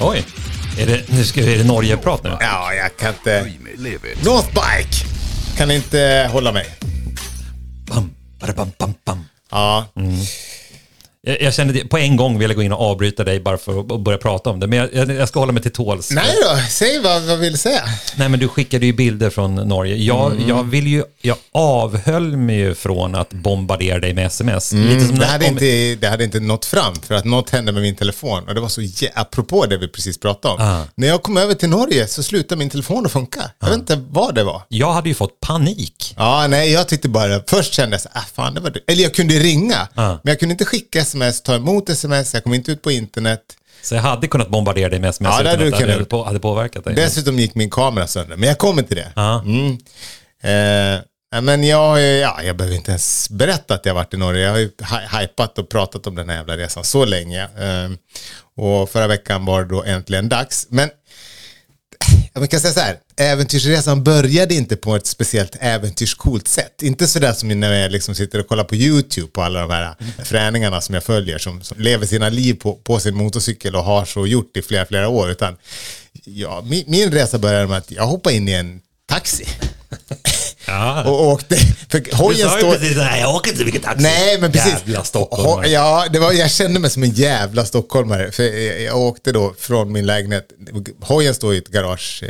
Oj. Är det, nu ska, är det Norge-prat nu? Ja, jag kan inte... Northbike! Kan inte hålla mig. Bam, bam, bam, bam. Ja. Jag, jag kände på en gång vill jag gå in och avbryta dig bara för att börja prata om det. Men jag, jag, ska hålla mig till tåls. Nej då, säg vad, vad vill du säga? Nej, men du skickade ju bilder från Norge. Jag, Mm. jag vill ju, jag avhöll mig ju från att bombardera dig med sms. Som Det hade, om- inte, det hade inte nått fram för att något hände med min telefon. Och det var så apropå det vi precis pratade om. Ah. När jag kom över till Norge så slutade min telefon att funka. Jag vet inte vad det var. Jag hade ju fått panik. Ja, nej, jag tyckte bara, först kände jag så ah, fan det var du. Eller jag kunde ringa, Ah. men jag kunde inte skicka sms, ta emot sms, jag kom inte ut på internet. Så jag hade kunnat bombardera dig med sms Ja, utan att det hade, på, hade påverkat dig. Dessutom gick min kamera sönder, men jag kommer till det. Mm. Eh, men jag, ja, jag behöver inte ens berätta att jag varit i Norge. Jag har ju hy- hypat och pratat om den här jävla resan så länge. Eh, och förra veckan var det då äntligen dags. Men jag kan säga så här, äventyrsresan började inte på ett speciellt äventyrscoolt sätt. Inte sådär som när jag liksom sitter och kollar på YouTube på alla de här fräningarna som jag följer som, som lever sina liv på, på sin motorcykel och har så gjort i flera, flera år. Utan ja, min, min resa började med att jag hoppade in i en taxi Ja. och åkte. För Du hojen sa ju står... precis nej, jag åker inte vilket taxi. Nej, men precis. Jävla stockholmare. Ja, det var, jag kände mig som en jävla stockholmare. För jag, jag åkte då från min lägenhet. Hojen står i ett garage eh,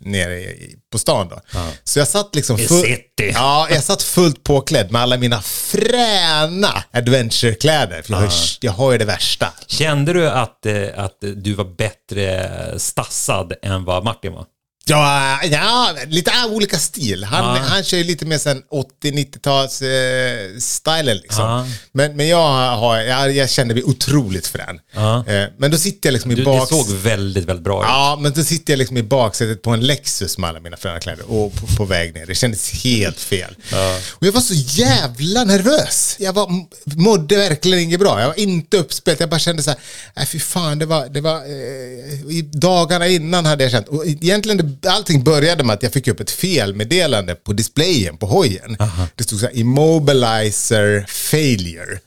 nere i, på stan då. Så jag satt liksom I full, city. Ja, jag satt fullt påklädd med alla mina fräna adventurekläder. För jag, har jag har ju det värsta. Kände du att, eh, att du var bättre stassad än vad Martin var? Ja, ja, lite olika stil. Han, Ja. han kör ju lite mer sen 80-90-tals eh, stylen liksom. Ja. Men, men jag, har, jag, jag kände mig otroligt frän. Ja. Eh, men då sitter jag liksom i Du, det såg väldigt, väldigt bra ut. Ja, men då sitter jag liksom i baksätet på en Lexus med alla mina fräna kläder och på, på väg ner. Det kändes helt fel. Och jag var så jävla nervös. Jag var, mådde verkligen inget bra. Jag var inte uppspelt. Jag bara kände så här, nej fy fan, det var, det var eh, dagarna innan hade jag känt. Och egentligen, det, allting började med att jag fick upp ett felmeddelande på displayen på hojen. Det stod så här, immobilizer failure.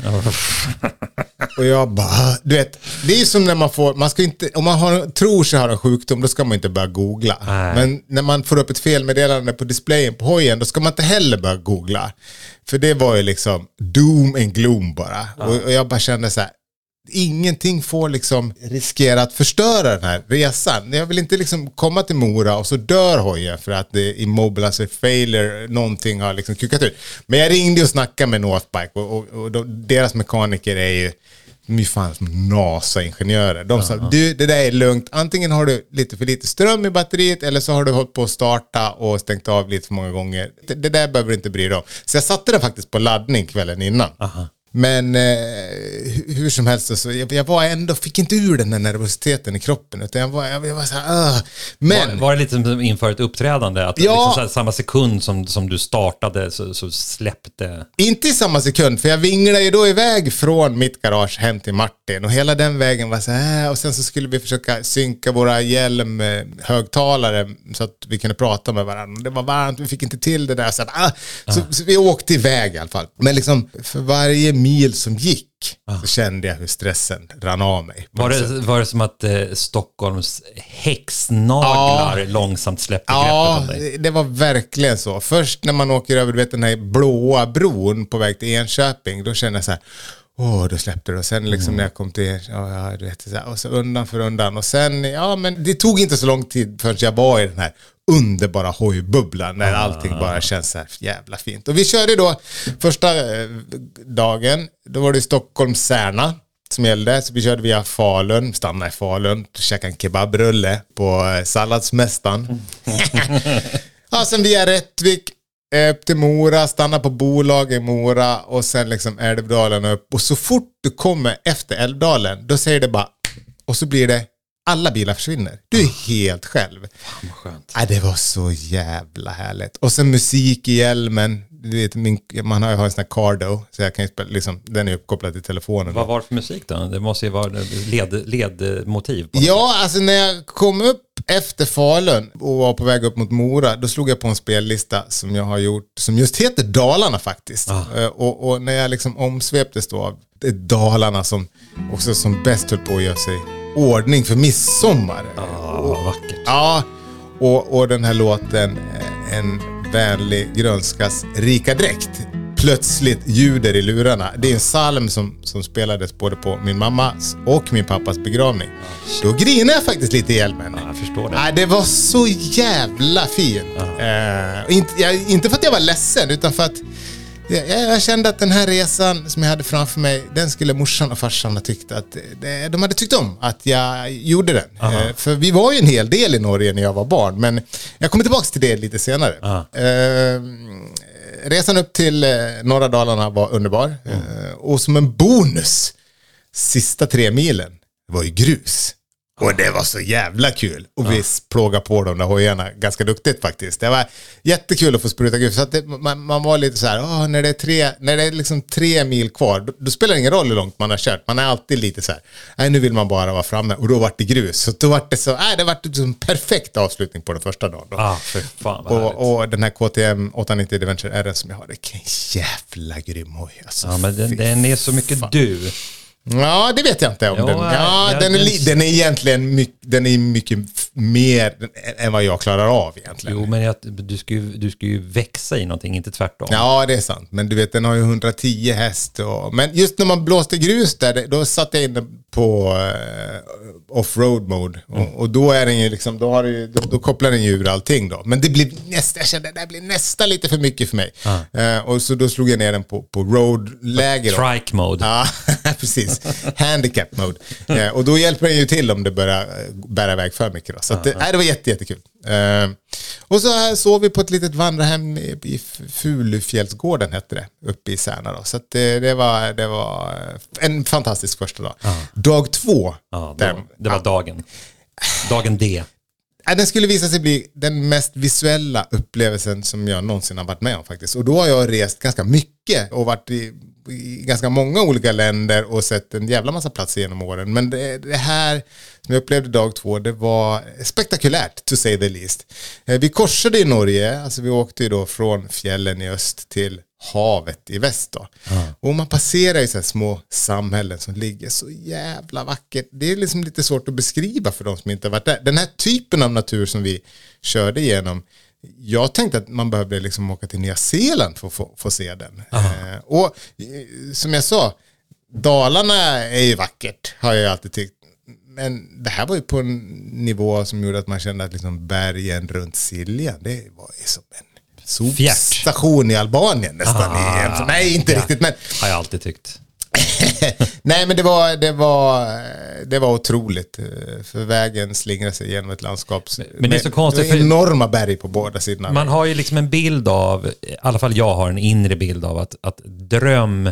Och jag bara, du vet, det är ju som när man får, man ska inte, om man har, tror sig ha en sjukdom, då ska man inte börja googla. Nej. Men när man får upp ett felmeddelande på displayen på hojen, då ska man inte heller börja googla. För det var ju liksom doom and gloom bara. Och, och jag bara kände så här, ingenting får liksom riskera att förstöra den här resan. Jag vill inte liksom komma till Mora och så dör hojen för att det är immobilizer failure, någonting har liksom kukat ut. Men jag ringde och snackade med Northbike och, och, och de, deras mekaniker är ju de är fan som NASA-ingenjörer. De sa, du det där är lugnt. Antingen har du lite för lite ström i batteriet eller så har du hållit på att starta och stängt av lite för många gånger. Det, det där behöver du inte bry dig om. Så jag satte den faktiskt på laddning kvällen innan. Men eh, hu- hur som helst, så jag, jag var ändå, fick inte ur den där nervositeten i kroppen. Utan jag var, jag, jag var så här, "Ugh." Men... Var, var det lite som inför ett uppträdande? Att Ja. liksom här, samma sekund som, som du startade så, så släppte... Inte i samma sekund, för jag vinglade ju då iväg från mitt garage hem till Martin och hela den vägen var så här och sen så skulle vi försöka synka våra hjälmhögtalare så att vi kunde prata med varandra. Det var varmt, vi fick inte till det där. Så, att, ah, så, så vi åkte iväg i alla fall. Men liksom för varje mil som gick så kände jag hur stressen rann av mig. Var det, var det som att eh, Stockholms häxnaglar långsamt släppte Ja, greppet om dig? det var verkligen så. Först när man åker över du vet, den här blåa bron på väg till Enköping, då kände jag så här, åh, då släppte det. Och sen liksom när jag kom till ja, ja, du vet, så här, och så undan för undan. Och sen, ja, men det tog inte så lång tid förrän jag var i den här underbara hojbubblan när allting bara känns så här jävla fint. Och vi körde då första eh, dagen, då var det Stockholm-Särna som gällde. Så vi körde via Falun, stannade i Falun, käkade en kebabrulle på eh, Salladsmästaren. ja, sen via Rättvik, eh, upp till Mora, stanna på bolag i Mora och sen liksom Älvdalen upp. Och så fort du kommer efter Älvdalen, då säger det bara, och så blir det, alla bilar försvinner. Du är helt själv. Vad skönt. Ja, det var så jävla härligt. Och sen musik i hjälmen. Du vet, min, man har ju en sån här Cardo, så jag kan ju spela, liksom, den är uppkopplad till telefonen. Vad var det för musik då? Det måste ju vara led, ledmotiv. På. Ja, alltså när jag kom upp efter Falun och var på väg upp mot Mora, då slog jag på en spellista som jag har gjort, som just heter Dalarna faktiskt. Eh, Och, och när jag liksom omsveptes då av Dalarna som också som bäst höll på att göra sig ordning för midsommar. Ja, vad vackert. Ja, och, och den här låten eh, En vänlig grönskas rika dräkt plötsligt ljuder i lurarna. Det är en psalm som, som spelades både på min mammas och min pappas begravning. Då grinade jag faktiskt lite ihjäl med henne. Ja, jag förstår det. Nej, det var så jävla fint. Eh, inte, jag, inte för att jag var ledsen, utan för att jag, jag kände att den här resan som jag hade framför mig, den skulle morsan och farsan ha tyckt att det, de hade tyckt om att jag gjorde den. Eh, för vi var ju en hel del i Norge när jag var barn, men jag kommer tillbaka till det lite senare. Eh, resan upp till eh, norra Dalarna var underbar. Eh, och som en bonus, sista tre milen var ju grus. Och det var så jävla kul. Och vi plågade på de där hojarna ganska duktigt faktiskt. Det var jättekul att få spruta grus. Så det, man, man var lite så här, "Åh, när det är, tre, när det är liksom tre mil kvar, då, då spelar det ingen roll hur långt man har kört. Man är alltid lite så här, nej nu vill man bara vara framme. Och då vart det grus. Så då vart det så, nej det vart en perfekt avslutning på den första dagen. Då. Ah, för fan vad. Och, och den här KTM 890 Adventure R som jag har, vilken jävla grym hoj. Alltså, Ja, men den, den är så mycket du. Ja, det vet jag inte om Ja, den. Ja, den, är den- den är egentligen mycket, den är mycket mer än vad jag klarar av egentligen. Jo, men jag, du, ska ju, du ska ju växa i någonting, inte tvärtom. Ja, det är sant. Men du vet, den har ju 110 häst. Och, men just när man blåste grus där, då satte jag in på uh, off-road mode. Och, och då är den ju liksom, då, har ju, då, då kopplar den ju ur allting då. Men det blir nästa, jag kände det där blir nästan lite för mycket för mig. Eh, och så då slog jag ner den på, på road-läge. Trike mode. Ja, precis. Handicap mode. Eh, och då hjälper den ju till om det börjar eh, bära iväg för mycket. Då. Så att, det, nej, det var jätte, jättekul. Eh, och så här sov vi på ett litet vandrarhem i, Fulufjällsgården, hette det, uppe i Särna. Då. Så att det, det, var, det var en fantastisk första dag. Dag två, Ja, det, den, var, det var dagen. Dagen D. Den skulle visa sig bli den mest visuella upplevelsen som jag någonsin har varit med om faktiskt. Och då har jag rest ganska mycket och varit i, i ganska många olika länder och sett en jävla massa platser genom åren. Men det, det här som jag upplevde dag två, det var spektakulärt to say the least. Eh, Vi korsade i Norge, alltså vi åkte ju då från fjällen i öst till havet i väst då. Och man passerar ju så här små samhällen som ligger så jävla vackert. Det är liksom lite svårt att beskriva för de som inte har varit där. Den här typen av natur som vi körde igenom, jag tänkte att man behövde liksom åka till Nya Zeeland för att få, få se den. Eh, och eh, som jag sa, Dalarna är ju vackert, har jag alltid tyckt. Men det här var ju på en nivå som gjorde att man kände att liksom bergen runt Siljan, det var ju som en sopstation i Albanien nästan. Ah. Nej, inte ja. riktigt, men Har jag alltid tyckt. Nej, men det var, det var, det var otroligt. eh, För vägen slingrar sig genom ett landskap. men det är så konstigt, Det för- enorma berg på båda sidorna. Man har ju liksom en bild av, i alla fall jag har en inre bild av att, att dröm,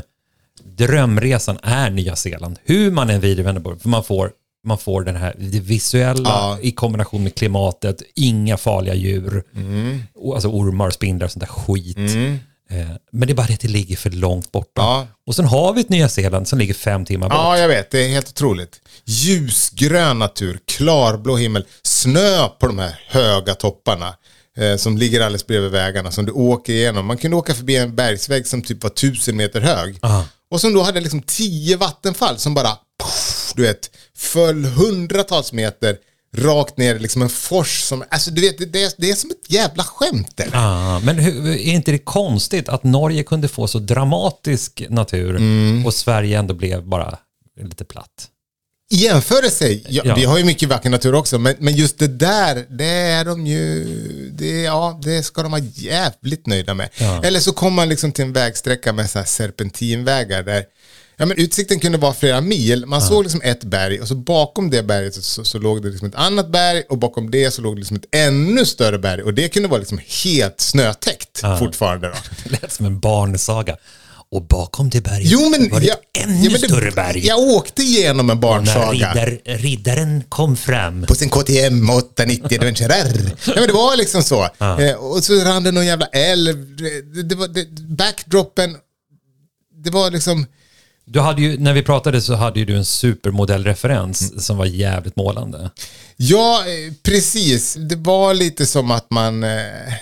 drömresan är Nya Zeeland. Hur man än vrider vänder på det, för man får, man får den här det visuella Ja. i kombination med klimatet, inga farliga djur, Mm. alltså ormar, spindlar och sånt där skit. Eh, Men det är bara det att det ligger för långt borta. Ja. Och sen har vi ett Nya Zeeland som ligger fem timmar bort. Ja, jag vet. Det är helt otroligt. Ljusgrön natur, klarblå himmel, snö på de här höga topparna. Eh, som ligger alldeles bredvid vägarna som du åker igenom. Man kunde åka förbi en bergsvägg som typ var tusen meter hög. Aha. Och som då hade liksom tio vattenfall som bara, puff, du vet, föll hundratals meter rakt ner liksom en fors som, alltså du vet, det, är, det är som ett jävla skämt. Ah, men hur, är inte det konstigt att Norge kunde få så dramatisk natur Mm. och Sverige ändå blev bara lite platt? I jämförelse, ja, Ja. vi har ju mycket vacker natur också, men, men just det där, det är de ju, det, ja, det ska de vara jävligt nöjda med. Ja. Eller så kommer man liksom till en vägsträcka med så här serpentinvägar där Ja, men utsikten kunde vara flera mil. Man såg liksom ett berg och så bakom det berget så, så, låg det liksom ett annat berg och bakom det så låg det liksom ett ännu större berg och det kunde vara liksom helt snötäckt fortfarande. Då. Det lät som en barnsaga. Och bakom det berget Jo, men, var det ett ännu ja, det- större berg. Jag åkte igenom en barnsaga. riddar, riddaren kom fram. på sin KTM 890 Adventure R. Ja, men det var liksom så. Eh, och så rann det någon jävla älv. Det, det var, det, backdropen, det var liksom... Du hade ju, när vi pratade så hade ju du en supermodellreferens Mm. som var jävligt målande. Ja, eh, precis. Det var lite som att man, eh,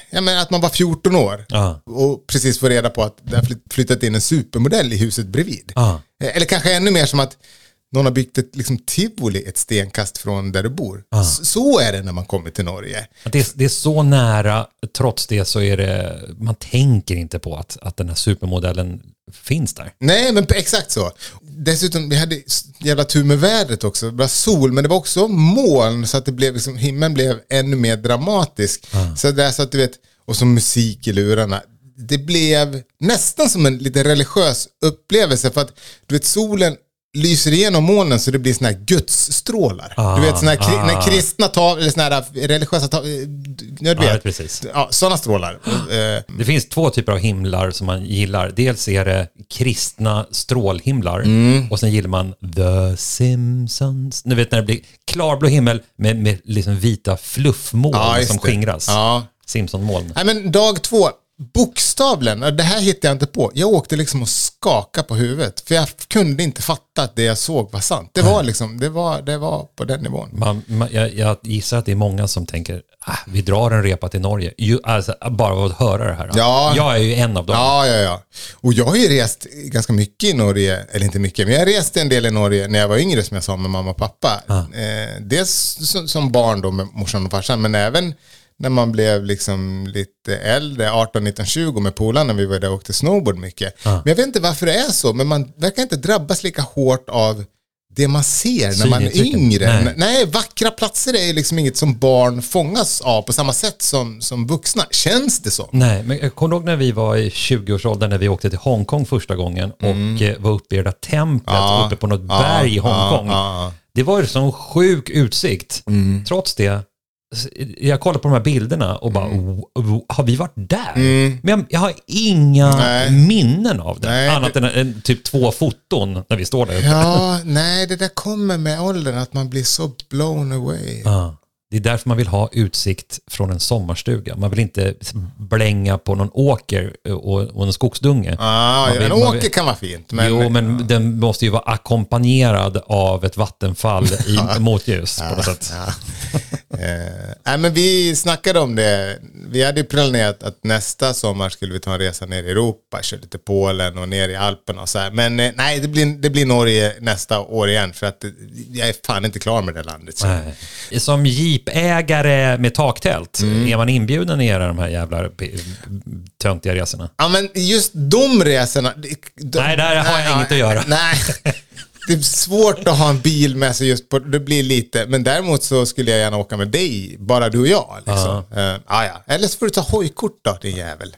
ja, men att man var 14 år Ja. och precis får reda på att det har flytt- flyttat in en supermodell i huset bredvid. Ja. Eh, Eller kanske ännu mer som att någon har byggt ett liksom, tivoli ett stenkast från där du bor. S- Så är det när man kommer till Norge. Det är, det är så nära, trots det så är det, man tänker inte på att, att den här supermodellen finns där. Nej, men exakt så. Dessutom, vi hade jävla tur med vädret också. Det var sol, men det var också moln så att det blev liksom, himlen blev ännu mer dramatisk. Så det är så att du vet, och så musik i lurarna. Det blev nästan som en lite religiös upplevelse för att du vet solen lyser igenom molnen så det blir såna här gudsstrålar. Ah, du vet såna här, ah. när kristna tar, eller såna här religiösa du Ja, vet. precis. Ja, sådana strålar. Eh, Det finns två typer av himlar som man gillar. Dels är det kristna strålhimlar Mm. och sen gillar man The Simpsons. Ni vet när det blir klarblå himmel med, med liksom vita fluffmoln just som skingras. Ja. Simpsonmoln. Nej men dag två, bokstavligen, det här hittade jag inte på. Jag åkte liksom och skakade på huvudet. För jag kunde inte fatta att det jag såg var sant. Det var liksom, det var, det var på den nivån. Man, man, jag, jag gissar att det är många som tänker, ah, vi drar en repa till Norge. Ju, alltså, bara av att höra det här. Ja. Jag är ju en av dem. Ja, ja, ja. Och jag har ju rest ganska mycket i Norge, eller inte mycket, men jag reste en del i Norge när jag var yngre som jag sa med mamma och pappa. Eh, dels som, som barn då med morsan och farsan, men även när man blev liksom lite äldre, 18, 19, 20 med polarna när vi var där och åkte snowboard mycket. Men jag vet inte varför det är så, men man verkar inte drabbas lika hårt av det man ser när man är yngre. Nej. Nej. Vackra platser är liksom inget som barn fångas av på samma sätt som, som vuxna. Känns det som? Nej, men jag kommer ihåg när vi var i 20-årsåldern när vi åkte till Hongkong första gången och eh, var uppe i det där templet Mm. Ja, uppe på något ja, berg i Hongkong. ja. Det var ju sån sjuk utsikt. Mm. Trots det, jag kollar på de här bilderna och bara, Mm. "W- w- har vi varit där? Men jag, jag har inga Nej. minnen av det. Nej, annat än en, typ två foton när vi står där uppe. Ja, nej, det där kommer med åldern, att man blir så blown away. Ja. Det är därför man vill ha utsikt från en sommarstuga. Man vill inte blänga på någon åker och, och en skogsdunge. Ah, ja, vill- en åker vill- kan vara fint. Men, jo, men den måste ju vara ackompanjerad av ett vattenfall i motljus på något sätt. Eh, nej, men vi snackade om det. Vi hade ju planerat att nästa sommar skulle vi ta en resa ner i Europa, köra lite Polen och ner i Alperna och så här. Men eh, nej, det blir, det blir Norge nästa år igen för att eh, jag är fan inte klar med det landet. Så. Nej. Som jeepägare med taktält, Mm. är man inbjuden i era de här jävla töntiga resorna? Ja, men just de resorna... de- Nej, där har jag inget att göra. Nej. Det är svårt att ha en bil med sig just på, det blir lite, men däremot så skulle jag gärna åka med dig, bara du och jag. Liksom. Uh, ah, ja. Eller så får du ta hojkort då, din jävel.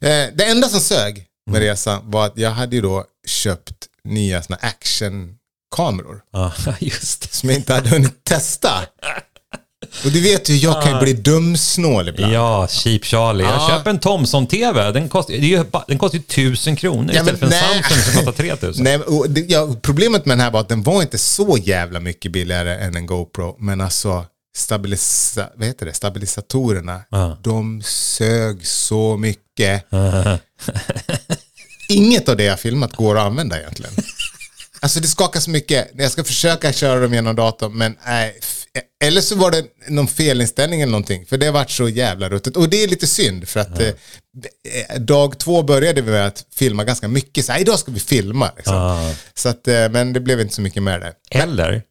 Eh, det enda som sög med resan var att jag hade ju då köpt nya såna actionkameror som jag inte hade hunnit testa. Och du vet ju, jag kan ju bli dumsnål ibland. Ja, Cheap Charlie. Jag Ja. köper en Thomson-TV. Den kostar, det är ju ba- den kostar ju tusen kronor Ja, istället för en nej. Samsung som kostar 3000. Nej, och det, ja, problemet med den här var att den var inte så jävla mycket billigare än en GoPro. Men alltså, stabilisa, vad heter det? stabilisatorerna, Ja. de sög så mycket. Inget av det jag filmat går att använda egentligen. Alltså det skakar så mycket. Jag ska försöka köra dem genom datorn, men nej. F- Eller så var det någon felinställning eller någonting. För det har varit så jävla ruttet. Och det är lite synd för att eh, eh, dag två började vi med att filma ganska mycket. Så här, idag ska vi filma. Liksom. Ja. Så att, eh, men det blev inte så mycket med det. Eller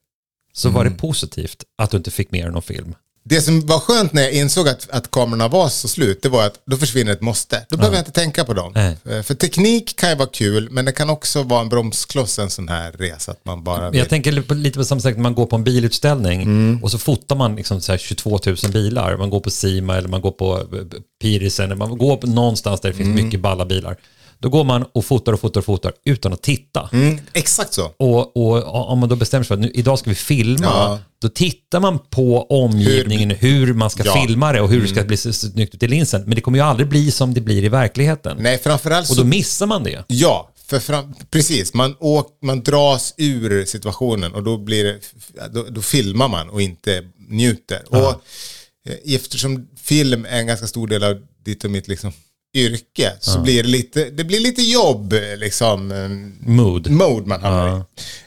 så var Mm. det positivt att du inte fick med dig någon film. Det som var skönt när jag insåg att, att kamerorna var så slut, det var att då försvinner ett måste. Då behöver jag inte tänka på dem. Nej. För, för teknik kan ju vara kul, men det kan också vara en bromskloss en sån här resa. Att man bara vill. Jag tänker lite på samma sätt när man går på en bilutställning Mm. och så fotar man liksom så här 22 000 bilar. Man går på Sima eller man går på eh, Pirisen eller man går någonstans där det finns Mm. mycket balla bilar. Då går man och fotar och fotar och fotar utan att titta. Mm, exakt så. Och, och om man då bestämmer sig för att nu, idag ska vi filma, Ja. då tittar man på omgivningen, hur, man ska Ja. Mm. filma det och hur det ska bli så så snyggt ut i linsen. Men det kommer ju aldrig bli som det blir i verkligheten. Nej, framförallt Och då missar man det. Ja, för fram, precis. Man, åk, man dras ur situationen och då, blir det, då, då filmar man och inte njuter. Och eh, eftersom film är en ganska stor del av ditt och mitt liksom, yrke så blir det lite, det blir lite jobb liksom. Mood. mode man hamnar i.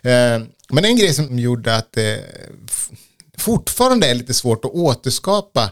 Eh, Men en grej som gjorde att det fortfarande är lite svårt att återskapa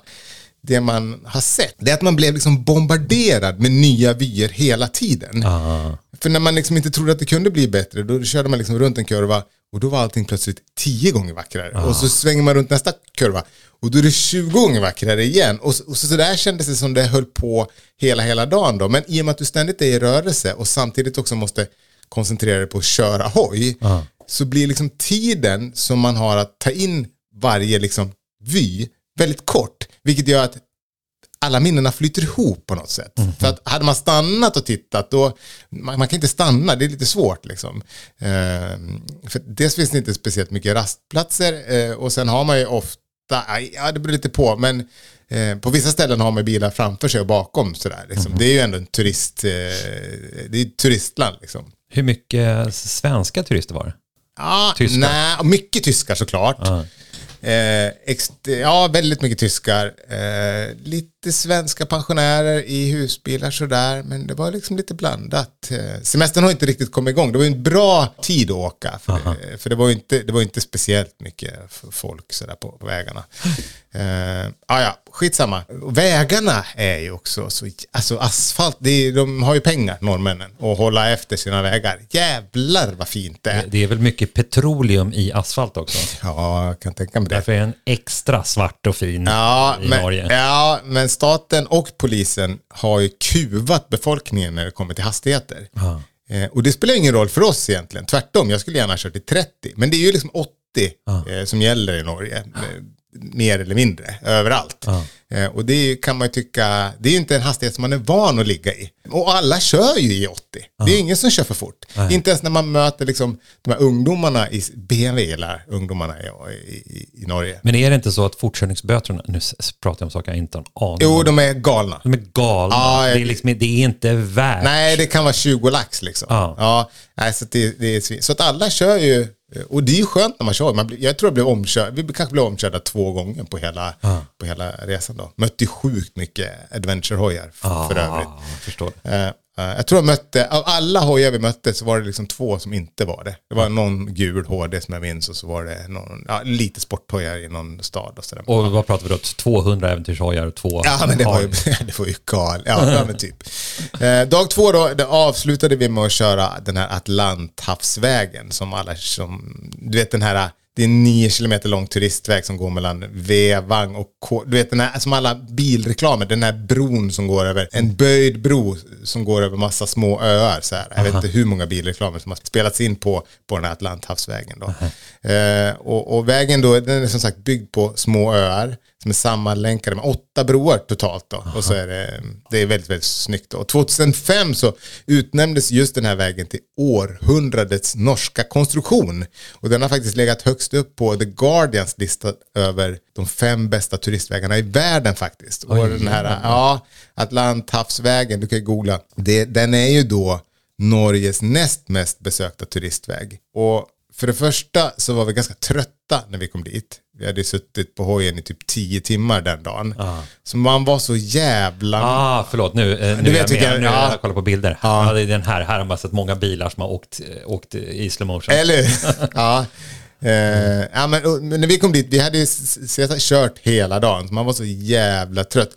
det man har sett, det är att man blev liksom bombarderad med nya vyer hela tiden. Ah. för när man liksom inte trodde att det kunde bli bättre, då körde man liksom runt en kurva och då var allting plötsligt tio gånger vackrare. Och så svänger man runt nästa kurva och då är det 20 gånger vackrare igen. Och, och så, så där kändes det som det höll på hela, hela dagen då. Men i och med att du ständigt är i rörelse och samtidigt också måste koncentrera dig på att köra hoj, så blir liksom tiden som man har att ta in varje liksom vy väldigt kort. Vilket gör att alla minnena flyter ihop på något sätt. För att hade man stannat och tittat då, man, man kan inte stanna, det är lite svårt liksom. Eh, för dels finns det inte speciellt mycket rastplatser eh, och sen har man ju ofta, ja det beror lite på, men eh, på vissa ställen har man bilar framför sig och bakom sådär. Liksom. Det är ju ändå en turist, eh, det är ett turistland liksom. Hur mycket svenska turister var det? Ja, Tyskar? nej, mycket tyskar såklart. Ja. Eh, ja, väldigt mycket tyskar. Eh, lite svenska pensionärer i husbilar sådär, men det var liksom lite blandat. Eh, semestern har inte riktigt kommit igång. Det var en bra tid att åka, för, det, för det, var inte, det var ju inte speciellt mycket folk sådär på, på vägarna. Eh, ah, ja, skitsamma. Vägarna är ju också så, alltså asfalt, är, de har ju pengar, norrmännen, att hålla efter sina vägar. Jävlar vad fint det är. Det är väl mycket petroleum i asfalt också. Ja, jag kan tänka mig det. Därför är den extra svart och fin Ja i men, Norge. ja, men staten och polisen har ju kuvat befolkningen när det kommer till hastigheter. Ja. Eh, och det spelar ingen roll för oss egentligen. Tvärtom, jag skulle gärna ha kört i 30. Men det är ju liksom 80 eh, som gäller i Norge. Eh, mer eller mindre, överallt. Ja. Eh, och det kan man ju tycka, det är ju inte en hastighet som man är van att ligga i. Och alla kör ju i 80. Det är ingen som kör för fort. Inte ens när man möter liksom de här ungdomarna i BMW, eller ungdomarna i, i, i Norge. Men är det inte så att fortkörningsböterna, nu pratar jag om saker jag inte har en aning Jo, om. de är galna. De är galna. Ja, det, är liksom, det är inte värt. Nej, det kan vara 20 lax liksom. Ja. Ja, nej, så, det, det är så att alla kör ju, och det är ju skönt när man kör. Man blir, jag tror jag blev omkörd, vi kanske blev omkörda två gånger på hela, på hela resan då. Mötte ju sjukt mycket adventure-hojar f- för övrigt. Förstår. Eh, jag tror jag mötte, av alla hojar vi mötte så var det liksom två som inte var det. Det var någon gul HD som jag minns och så var det någon, ja, lite sporthojar i någon stad och sådär. Och vad pratar vi då? 200 äventyrshojar och två Ja, men det var ju, det var ju. Ja, ja men typ. Eh, dag två då, det avslutade vi med att köra den här Atlanthavsvägen som alla som, du vet den här, det är nio kilometer lång turistväg som går mellan Vevang och K, du vet den här, som alla bilreklamer, den här bron som går över, en böjd bro som går över massa små öar så här. Jag vet inte hur många bilreklamer som har spelats in på, på den här Atlanthavsvägen då. Eh, och, och vägen då, den är som sagt byggd på små öar som är sammanlänkade med åtta broar totalt då. Och så är det, det är väldigt, väldigt snyggt då. Och 2005 så utnämndes just den här vägen till århundradets norska konstruktion. Och den har faktiskt legat högst upp på The Guardians lista över de fem bästa turistvägarna i världen faktiskt. Och den här, ja, Atlanthavsvägen, du kan ju googla. Det, den är ju då Norges näst mest besökta turistväg. Och för det första så var vi ganska trötta när vi kom dit. Vi hade suttit på hojen i typ tio timmar den dagen. Så man var så jävla... Ah, förlåt. Nu, eh, nu Du vet jag med. Nu ja. jag kollat på bilder. Ja. det är den här. Här har man sett många bilar som har åkt, eh, åkt i slow motion. Eller ja. Eh, ja, men, och- men när vi kom dit, vi hade ju kört hela dagen, så man var så jävla trött.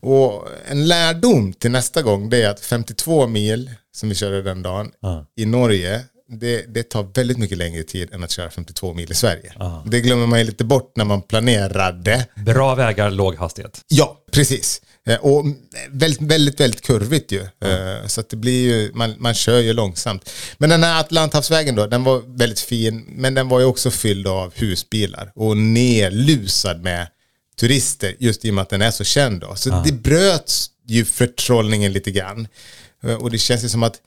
Och en lärdom till nästa gång, det är att 52 mil som vi körde den dagen i Norge, det, det tar väldigt mycket längre tid än att köra 52 mil i Sverige. Det glömmer man ju lite bort när man planerade. Bra vägar, låg hastighet. Ja, precis. Eh, Och väldigt, väldigt, väldigt kurvigt ju. Eh, Så att det blir ju, man, man kör ju långsamt. Men den här Atlanthavsvägen då, den var väldigt fin, men den var ju också fylld av husbilar och nerlusad med turister, just i och med att den är så känd då. Så det bröts ju förtrollningen lite grann. Eh, Och det känns ju som att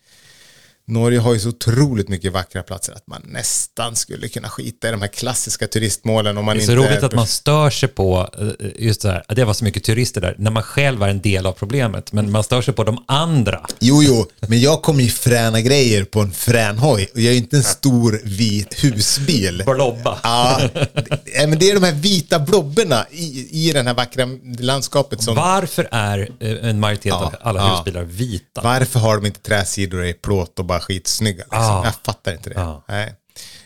Norge har ju så otroligt mycket vackra platser att man nästan skulle kunna skita i de här klassiska turistmålen om man Det är så inte... roligt att man stör sig på eh, just det här, att det var så mycket turister där, när man själv är en del av problemet. Men man stör sig på de andra. Jo, jo, men jag kommer ju fräna grejer på en frän hoj och jag är inte en stor vit husbil. Blobba. Ja, det, men det är de här vita blobberna i, i det här vackra landskapet som... Varför är eh, en majoritet av alla ja. husbilar vita? Varför har de inte träsidor i plåt och bara skitsnygga? Liksom? Ah. Jag fattar inte det. Ah. Nej.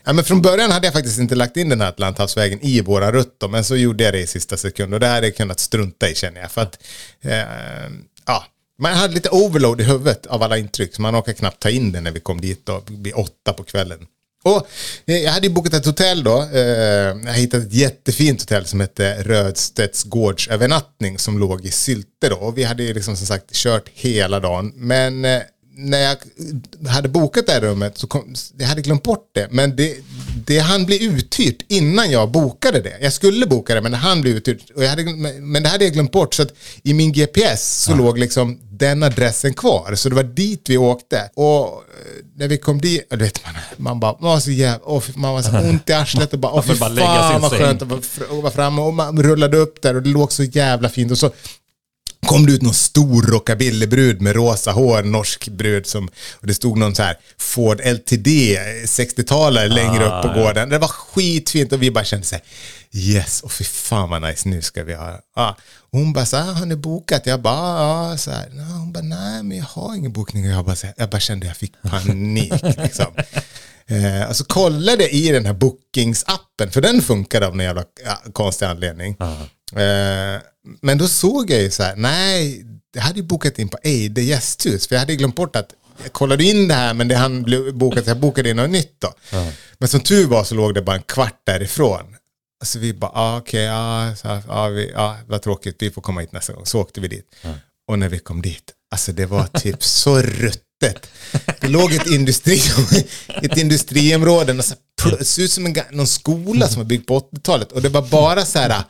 Ja, men från början hade jag faktiskt inte lagt in den här Atlanthavsvägen i våra rutt, men så gjorde jag det i sista sekund och det hade jag kunnat strunta i känner jag. För att, eh, ja, Man hade lite overload i huvudet av alla intryck, så man orkade knappt ta in det när vi kom dit då, vid åtta på kvällen. Och eh, jag hade ju bokat ett hotell då. Eh, jag hittade ett jättefint hotell som hette Rödstedts gårdsövernattning som låg i Sylte då. Och vi hade ju liksom som sagt kört hela dagen. Men eh, när jag hade bokat det här rummet så kom, jag hade glömt bort det. Men det, det hann bli uthyrt innan jag bokade det. Jag skulle boka det men det hann bli uthyrt. Och jag hade, men det hade jag glömt bort så att i min GPS så ja. låg liksom den adressen kvar. Så det var dit vi åkte. Och eh, när vi kom dit, du vet man, man bara, man var så jävla, oh, man var så ont i arslet och bara, åh fy fan vad skönt att vara framme. Och man rullade upp där och det låg så jävla fint. Och så kom det ut någon stor rockabillybrud med rosa hår, norsk brud som, och det stod någon så här Ford LTD 60-talare längre ah, upp på gården. Det var skitfint och vi bara kände så här, yes, och fy fan vad nice, nu ska vi ha. Ah. hon bara så här, har ni bokat? Jag bara, ja, så här. Hon bara, nej men jag har ingen bokning. Jag bara, så här, jag bara kände jag fick panik liksom. Eh, alltså kollade i den här bookingsappen, för den funkade av någon jävla ja, konstig anledning. Eh, men då såg jag ju så här, nej, jag hade ju bokat in på Eide gästhus, för jag hade glömt bort att jag kollade in det här men det bli bokat, jag bokade in något nytt då. Mm. Men som tur var så låg det bara en kvart därifrån. Så vi bara, ah, okej, okay, ah, så, ah, vi, ah, vad tråkigt, vi får komma hit nästa gång. Så åkte vi dit. Mm. Och när vi kom dit, alltså det var typ så ruttet. Det låg ett, industri, ett industriområde, det såg ut som en, någon skola som var byggd på 80-talet. Och det var bara så här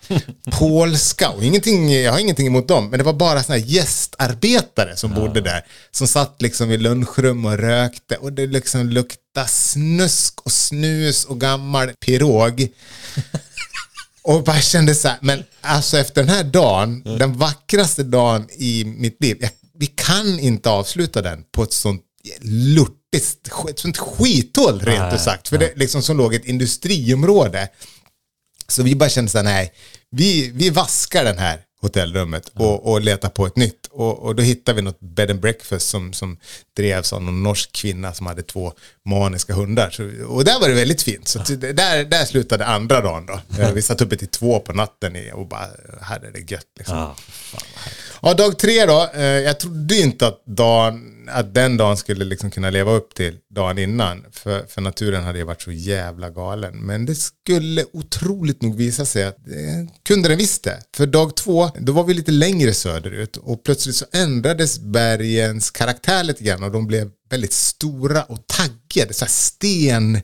polska, och ingenting, jag har ingenting emot dem, men det var bara såna här gästarbetare som bodde där. Som satt liksom i lunchrum och rökte och det liksom luktade snusk och snus och gammal pirog. Och bara kände så här, men alltså efter den här dagen, den vackraste dagen i mitt liv, jag vi kan inte avsluta den på ett sånt lurtigt, ett sånt skithål rent ut sagt. För det liksom som låg ett industriområde. Så vi bara kände så här, nej, vi, vi vaskar den här hotellrummet och, och letar på ett nytt. Och, och då hittade vi något bed and breakfast som, som drevs av någon norsk kvinna som hade två maniska hundar. Så, och där var det väldigt fint. Så där, där slutade andra dagen då. Vi satt uppe till två på natten och bara hade det gött liksom. Ja, Ja, dag tre då. Eh, jag trodde inte att, dagen, att den dagen skulle liksom kunna leva upp till dagen innan. För, för naturen hade ju varit så jävla galen. Men det skulle otroligt nog visa sig att det kunde den visst det. För dag två, då var vi lite längre söderut. Och plötsligt så ändrades bergens karaktär lite grann. Och de blev väldigt stora och taggade. Så här sten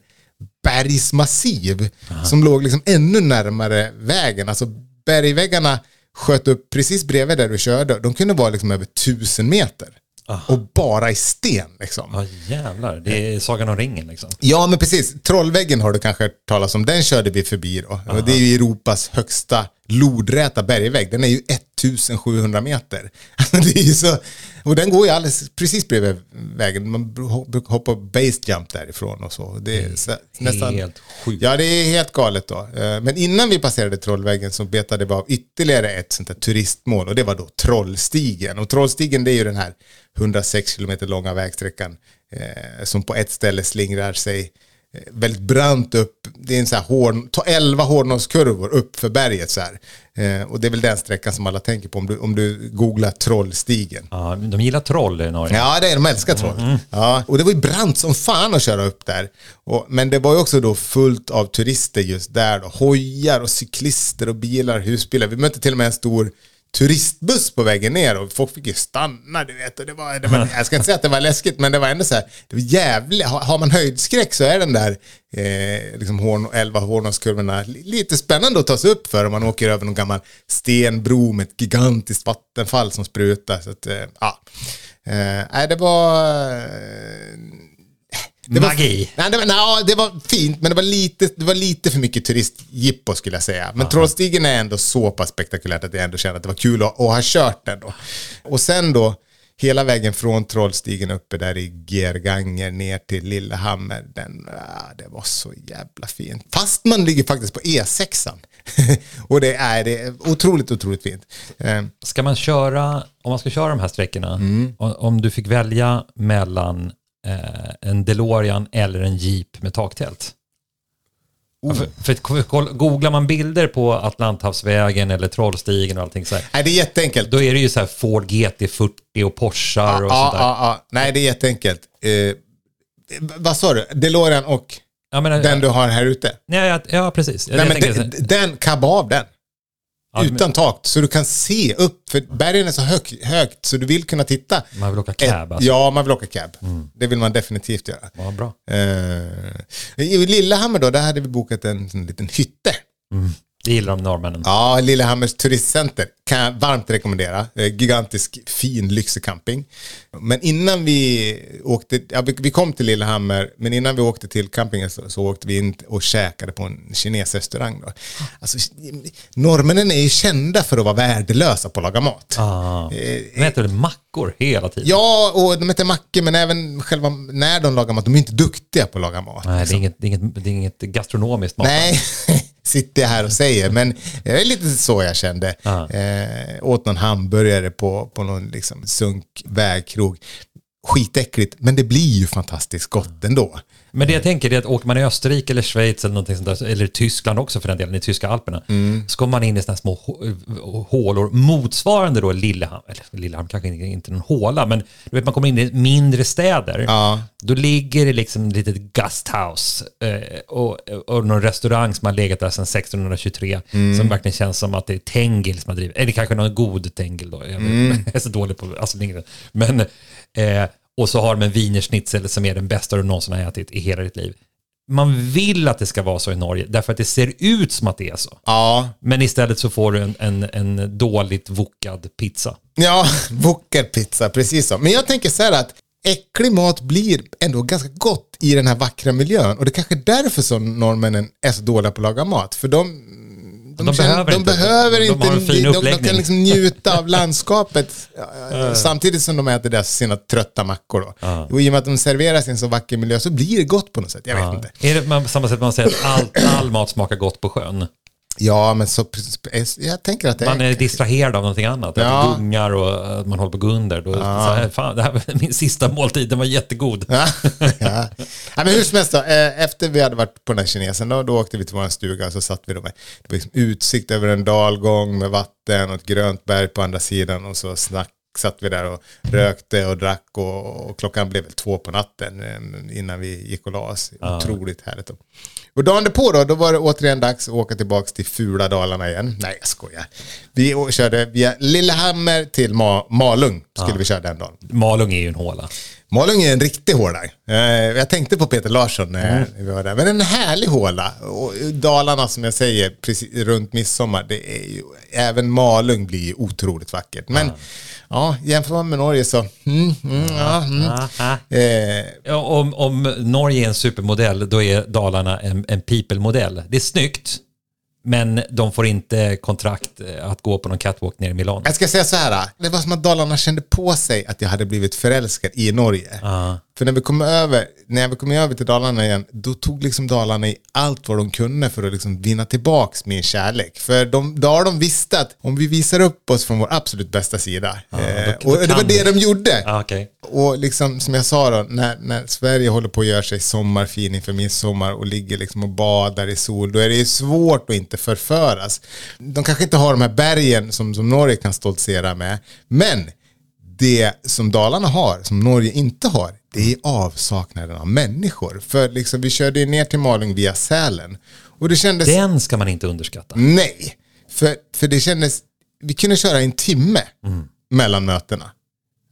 bergsmassiv Aha. som låg liksom ännu närmare vägen. Alltså bergväggarna sköt upp precis bredvid där du körde. De kunde vara liksom över tusen meter. Aha. Och bara i sten liksom. Ja jävlar, det är Sagan om ringen liksom. Ja men precis, Trollväggen har du kanske hört talas om. Den körde vi förbi då. Aha. Det är ju Europas högsta lodräta bergvägg. Den är ju 1700 meter. det är så, och den går ju alldeles precis bredvid vägen. Man hoppar base jump därifrån och så. Det är så, nästan, helt sjukt. Ja, det är helt galet då. Eh, men innan vi passerade Trollväggen så betade vi av ytterligare ett sånt här turistmål och det var då Trollstigen. Och Trollstigen det är ju den här 106 kilometer långa vägsträckan eh, som på ett ställe slingrar sig väldigt brant upp. Det är en så här hård, ta 11 hårdnosskurvor upp för berget så här. Eh, och det är väl den sträckan som alla tänker på om du, om du googlar Trollstigen. Ja, de gillar troll i Norge. Ja, det är, de älskar troll. Mm. Ja, och det var ju brant som fan att köra upp där. Och, men det var ju också då fullt av turister just där då. Hojar och cyklister och bilar, husbilar. Vi mötte till och med en stor turistbuss på vägen ner och folk fick ju stanna, du vet. Och det var, det var, jag ska inte säga att det var läskigt, men det var ändå så här, det var jävligt, har man höjdskräck så är den där eh, liksom horn, 11 Hornåskurvorna lite spännande att ta sig upp för om man åker över någon gammal stenbro med ett gigantiskt vattenfall som sprutar. Så att, eh, ja. Eh, det var... Eh, det Magi. Var, nej, det var, nej, det var fint, men det var lite, det var lite för mycket turistjippo skulle jag säga. Men Trollstigen är ändå så pass spektakulärt att jag ändå kände att det var kul att, att ha kört den då. Och sen då, hela vägen från Trollstigen uppe där i Gerganger ner till Lillehammer. Den, ah, det var så jävla fint. Fast man ligger faktiskt på E6. och det är, det är otroligt, otroligt fint. Eh. Ska man köra, om man ska köra de här sträckorna, mm. om du fick välja mellan en DeLorean eller en Jeep med taktält? Ja, För, för, googlar man bilder på Atlanthavsvägen eller Trollstigen och allting så här, Nej, det är jätteenkelt. då är det ju så här Ford GT40 och Porschar Ja, och sånt där. ja, ja. Nej, det är jätteenkelt. Eh, vad sa du? DeLorean och Ja, men, den du har här ute? ja, ja, ja, precis. Jag Nej, men här- den, kabba av den. Ja, men- Utan tak, så du kan se upp. För bergen är så hög, högt så du vill kunna titta. Man vill åka cab alltså. Ja, man vill åka cab. Det vill man definitivt göra. Ja, bra. Eh, I Lillehammer då, där hade vi bokat en, en liten hytte. Det gillar de norrmännen. Ja, Lillehammers turistcenter kan jag varmt rekommendera. Eh, Gigantisk fin lyxig camping. Men innan vi åkte, ja, vi, kom till Lillehammer, men innan vi åkte till campingen så, så åkte vi in och käkade på en kinesrestaurang. Då. Alltså, norrmännen är ju kända för att vara värdelösa på att laga mat. Ah. De äter väl mackor hela tiden? Ja, och de äter mackor, men även själva när de lagar mat, de är inte duktiga på att laga mat. Nej, det är, inget, det, är inget, det är inget gastronomiskt mat. Nej, sitter jag här och säger. Men det är lite så jag kände. Eh, åt någon hamburgare på, på någon liksom sunk vägkrog. Skitäckligt, men det blir ju fantastiskt gott ändå. Men det jag tänker är att åker man i Österrike eller Schweiz eller någonting sånt där, eller Tyskland också för den delen, i tyska alperna, Mm. så kommer man in i sådana små hå- hålor, motsvarande då Lillehamn, eller Lillehamn kanske inte inte någon håla, men du vet man kommer in i mindre städer. Ja. Då ligger det liksom ett litet gasthouse eh, och, och någon restaurang som har legat där sedan 1623 Mm. som verkligen känns som att det är Tengil som har drivit, eller kanske någon god Tengil då, jag, Mm. är så dålig på alltså, men eh, och så har de en wienerschnitzel som är den bästa du någonsin har ätit i hela ditt liv. Man vill att det ska vara så i Norge, därför att det ser ut som att det är så. Ja, Men istället så får du en, en, en dåligt vokad pizza. ja wokpizza, precis så. Men jag tänker så här att äcklig mat blir ändå ganska gott i den här vackra miljön. Och det är kanske är därför som norrmännen är så dåliga på att laga mat. För de, de, De behöver de inte. behöver De inte. de, de, de kan liksom njuta av landskapet ja, samtidigt som de äter deras, sina trötta mackor. Då. Och i och med att de serveras i en så vacker miljö så blir det gott på något sätt. Jag vet inte. Är det på samma sätt man säger att all, all mat smakar gott på sjön? Ja, men så, jag tänker att det Man är... är distraherad av någonting annat. Ja. Ja. Gungar och att man håller på att gå under. Då, så här, fan, det här var min sista måltid, den var jättegod. Ja, ja. ja, men hur som helst då, eh, efter vi hade varit på den här kinesen då, då åkte vi till vår stuga och så satt vi då med det var liksom utsikt över en dalgång med vatten och ett grönt berg på andra sidan och så snack, satt vi där och rökte och drack och, och klockan blev väl två på natten eh, innan vi gick och la oss. Otroligt härligt. Då. Och dagen på då, då var det återigen dags att åka tillbaka till fula Dalarna igen. Nej, jag skojar. Vi körde via Lillehammer till Ma- Malung, skulle vi köra den dagen. Malung är ju en håla. Malung är en riktig håla. Eh, Jag tänkte på Peter Larsson när vi var där. Men en härlig håla. Och Dalarna som jag säger, precis runt midsommar, det är ju, även Malung blir otroligt vackert. Men ja, jämför man med Norge så, mm, mm, ja, mm. Eh, Ja, om, om Norge är en supermodell, då är Dalarna en, en people-modell. Det är snyggt, men de får inte kontrakt eh, att gå på någon catwalk ner i Milano. jag ska säga så här, det var som att Dalarna kände på sig att jag hade blivit förälskad i Norge. Ja. För när vi kom över, när vi kom över till Dalarna igen, då tog liksom Dalarna i allt vad de kunde för att liksom vinna tillbaks min kärlek. För de, då har de visste att om vi visar upp oss från vår absolut bästa sida, eh, då och det var det de gjorde. Ja, okej. Och liksom som jag sa då, när, när Sverige håller på att göra sig sommarfin inför midsommar och ligger liksom och badar i sol, då är det ju svårt att inte förföras. De kanske inte har de här bergen som, som Norge kan stoltsera med, men det som Dalarna har, som Norge inte har, det är avsaknaden av människor. För liksom, vi körde ju ner till Malung via Sälen. Och det kändes... Den ska man inte underskatta. Nej, för, för det kändes... Vi kunde köra en timme mellan mötena.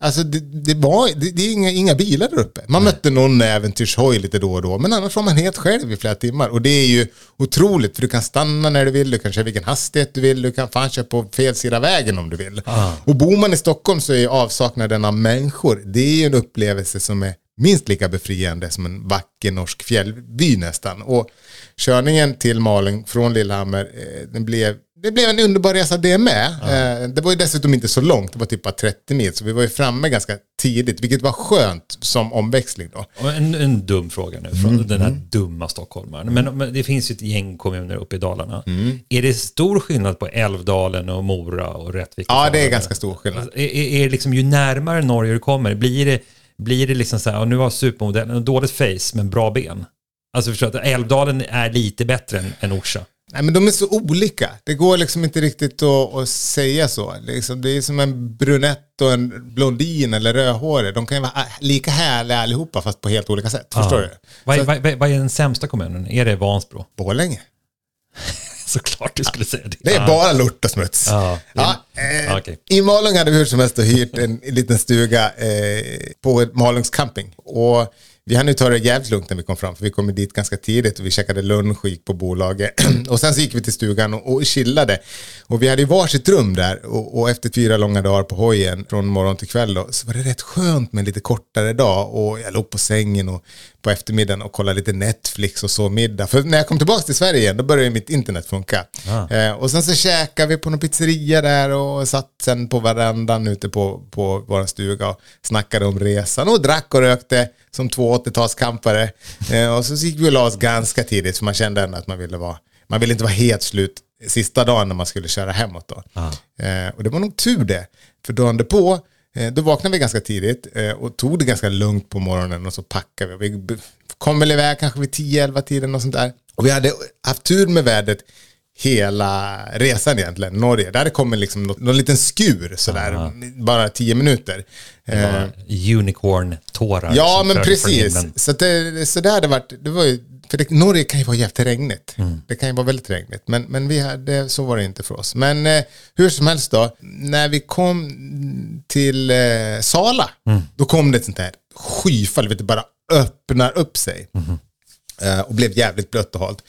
Alltså det, det var det, det är inga, inga bilar där uppe. Man mötte någon äventyrshoj lite då och då. Men annars var man helt själv i flera timmar. Och det är ju otroligt för du kan stanna när du vill. Du kan köra vilken hastighet du vill. Du kan fan köra på fel sida vägen om du vill. Och bor man i Stockholm så är avsaknaden av människor. Det är ju en upplevelse som är minst lika befriande som en vacker norsk fjällvy nästan. Och körningen till Malung från Lillehammer, eh, den blev, det blev en underbar resa det med. Eh, det var ju dessutom inte så långt, det var typ bara 30 mil, så vi var ju framme ganska tidigt, vilket var skönt som omväxling då. En, en dum fråga nu Mm, från den här dumma stockholmaren. Men, men det finns ju ett gäng kommuner uppe i Dalarna. Mm. Är det stor skillnad på Älvdalen och Mora och Rättvik? Ja, det är ganska stor skillnad. Alltså, Är, är, är liksom, ju närmare Norge du kommer, blir det, blir det liksom så här, och nu har supermodellen dåligt face men bra ben? Alltså förstår att Älvdalen är lite bättre än, än Orsa. Nej, men de är så olika. Det går liksom inte riktigt att, att säga så. Liksom, det är som en brunett och en blondin eller rödhårig. De kan ju vara lika härliga allihopa fast på helt olika sätt. Förstår du? Vad är, vad, vad är den sämsta kommunen? Är det Vansbro? Borlänge. Såklart du skulle säga det. Det är Ja. bara lort och smuts. Ja. Ja, eh, Ja, okej. I Malung hade vi hur som helst hyrt en, en liten stuga eh, på Malungs camping. Och vi hann ju ta det jävligt lugnt när vi kom fram, för vi kom ju dit ganska tidigt och vi käkade lunch och gick på bolaget. och sen så gick vi till stugan och, och chillade. Och vi hade ju varsitt rum där och, och efter fyra långa dagar på hojen från morgon till kväll då, så var det rätt skönt med en lite kortare dag. Och jag låg på sängen och på eftermiddagen och kollade lite Netflix och så middag. För när jag kom tillbaka till Sverige igen, då började mitt internet funka. Eh, och sen så käkade vi på någon pizzeria där och satt sen på verandan ute på, på vår stuga och snackade om resan och drack och rökte som två 80-talskampare. Eh, och så gick vi och la oss ganska tidigt för man kände ändå att man ville vara, man ville inte vara helt slut sista dagen när man skulle köra hemåt då. Eh, och det var nog tur det, för dagen därpå Eh, då vaknade vi ganska tidigt eh, och tog det ganska lugnt på morgonen och så packade vi. Vi kom väl iväg kanske vid 10-11 tiden och sånt där. Och vi hade haft tur med vädret hela resan egentligen, Norge. Där kommit liksom någon, någon liten skur sådär, bara 10 minuter. Eh, Unicorn-tårar. Ja, men precis. Så, det, så det hade varit, det var ju, för det, Norge kan ju vara jävligt regnigt. Det kan ju vara väldigt regnigt. Men, men vi hade, så var det inte för oss. Men eh, hur som helst då, när vi kom till eh, Sala, då kom det ett sånt här skyfall, vet du, bara öppnar upp sig. Eh, och blev jävligt blött och halt.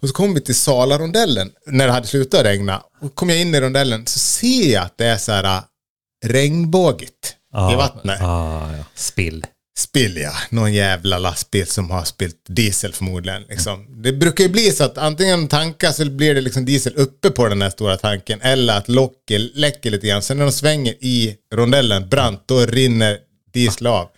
Och så kom vi till Salarondellen när det hade slutat regna. Och kom jag in i rondellen så ser jag att det är så här eh, regnbågigt i vattnet. Ah, ja. Spill. Spill ja, någon jävla lastbil som har spillt diesel förmodligen. Liksom. Det brukar ju bli så att antingen tankas så blir det liksom diesel uppe på den här stora tanken eller att locket läcker lite grann. Sen när de svänger i rondellen brant, då rinner diesel av.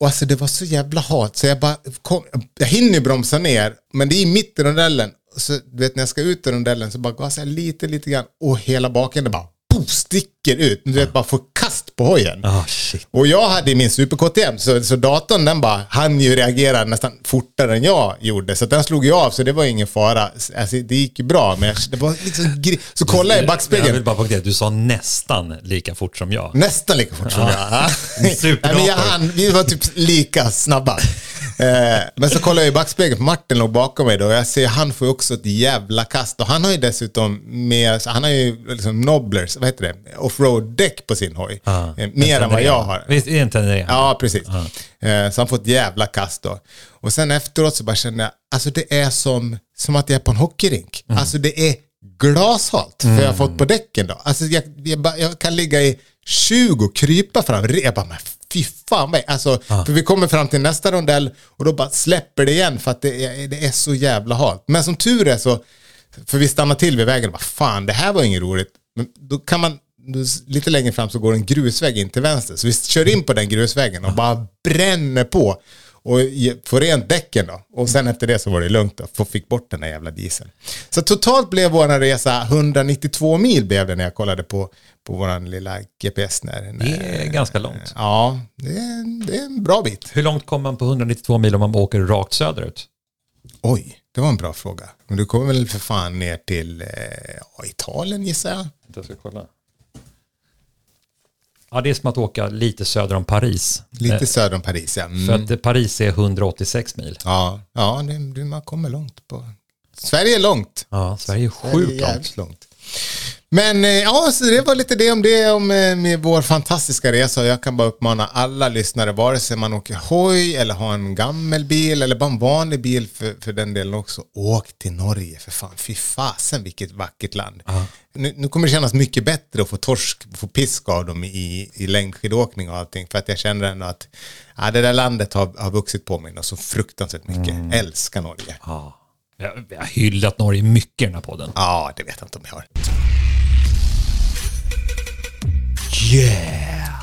Och alltså det var så jävla hat så jag bara kom, jag hinner ju bromsa ner men det är mitt i rondellen. Så du vet när jag ska ut ur rondellen så bara gasar jag lite, lite grann och hela baken det bara sticker ut. Du vet bara får kast på hojen. Shit. Och jag hade min super KTM, så, så datorn den bara hann ju reagera nästan fortare än jag gjorde. Så den slog ju av, så det var ingen fara. Alltså, det gick ju bra, men jag, det var liksom... Så kollade jag i Jag backspegeln. vill bara poängtera du sa nästan lika fort som jag. Nästan lika fort som jag. Ja. Nej, men jag hann, vi var typ lika snabba. Eh, men så kollar jag i backspegeln, för Martin låg bakom mig då. Och jag ser, han får ju också ett jävla kast. Och han har ju dessutom med, han har ju liksom nobblers, vad heter det, offroad-däck på sin hoj. Ah, Eh, mer än vad jag har. Visst är det inte det? Ja, precis. Eh, så han får ett jävla kast då. Och sen efteråt så bara känner jag, alltså det är som, som att jag är på en hockeyrink. Alltså det är glashalt, för jag har fått på däcken då. Alltså jag, jag, jag kan ligga i 20 och krypa fram. Jag bara, men fy fan vad alltså, För vi kommer fram till nästa rondell och då bara släpper det igen för att det är, det är så jävla halt. Men som tur är så, för vi stannar till vid vägen och bara, fan det här var inget roligt. Men då kan man, lite längre fram så går en grusväg in till vänster. Så vi kör in på den grusvägen och bara bränner på. Och får rent däcken då. Och sen efter det så var det lugnt då. För fick bort den där jävla dieseln. Så totalt blev vår resa 192 mil blev det när jag kollade på, på vår lilla GPS. När, när, Det är ganska långt. Ja, det är, det är en bra bit. Hur långt kommer man på 192 mil om man åker rakt söderut? Oj, det var en bra fråga. Men du kommer väl för fan ner till eh, Italien gissar jag. Jag ska kolla. Ja, det är som att åka lite söder om Paris. Lite Eh, söder om Paris ja. Mm. För att Paris är 186 mil. Ja, ja det, man kommer långt på... Sverige är långt. Ja, Sverige är sjukt långt. långt. Men eh, ja, så det var lite det om det, om eh, med vår fantastiska resa. Jag kan bara uppmana alla lyssnare, vare sig man åker hoj eller har en gammal bil eller bara en vanlig bil för, för den delen också. Åk till Norge för fan. Fy fasen vilket vackert land. Nu, nu kommer det kännas mycket bättre att få torsk, få pisk av dem i, i längdskidåkning och allting. För att jag känner ändå att ja, det där landet har, har vuxit på mig så fruktansvärt mycket. Älskar Norge. Ja. Jag jag har hyllat Norge mycket i den här podden. Ja, det vet jag inte om jag har. Yeah!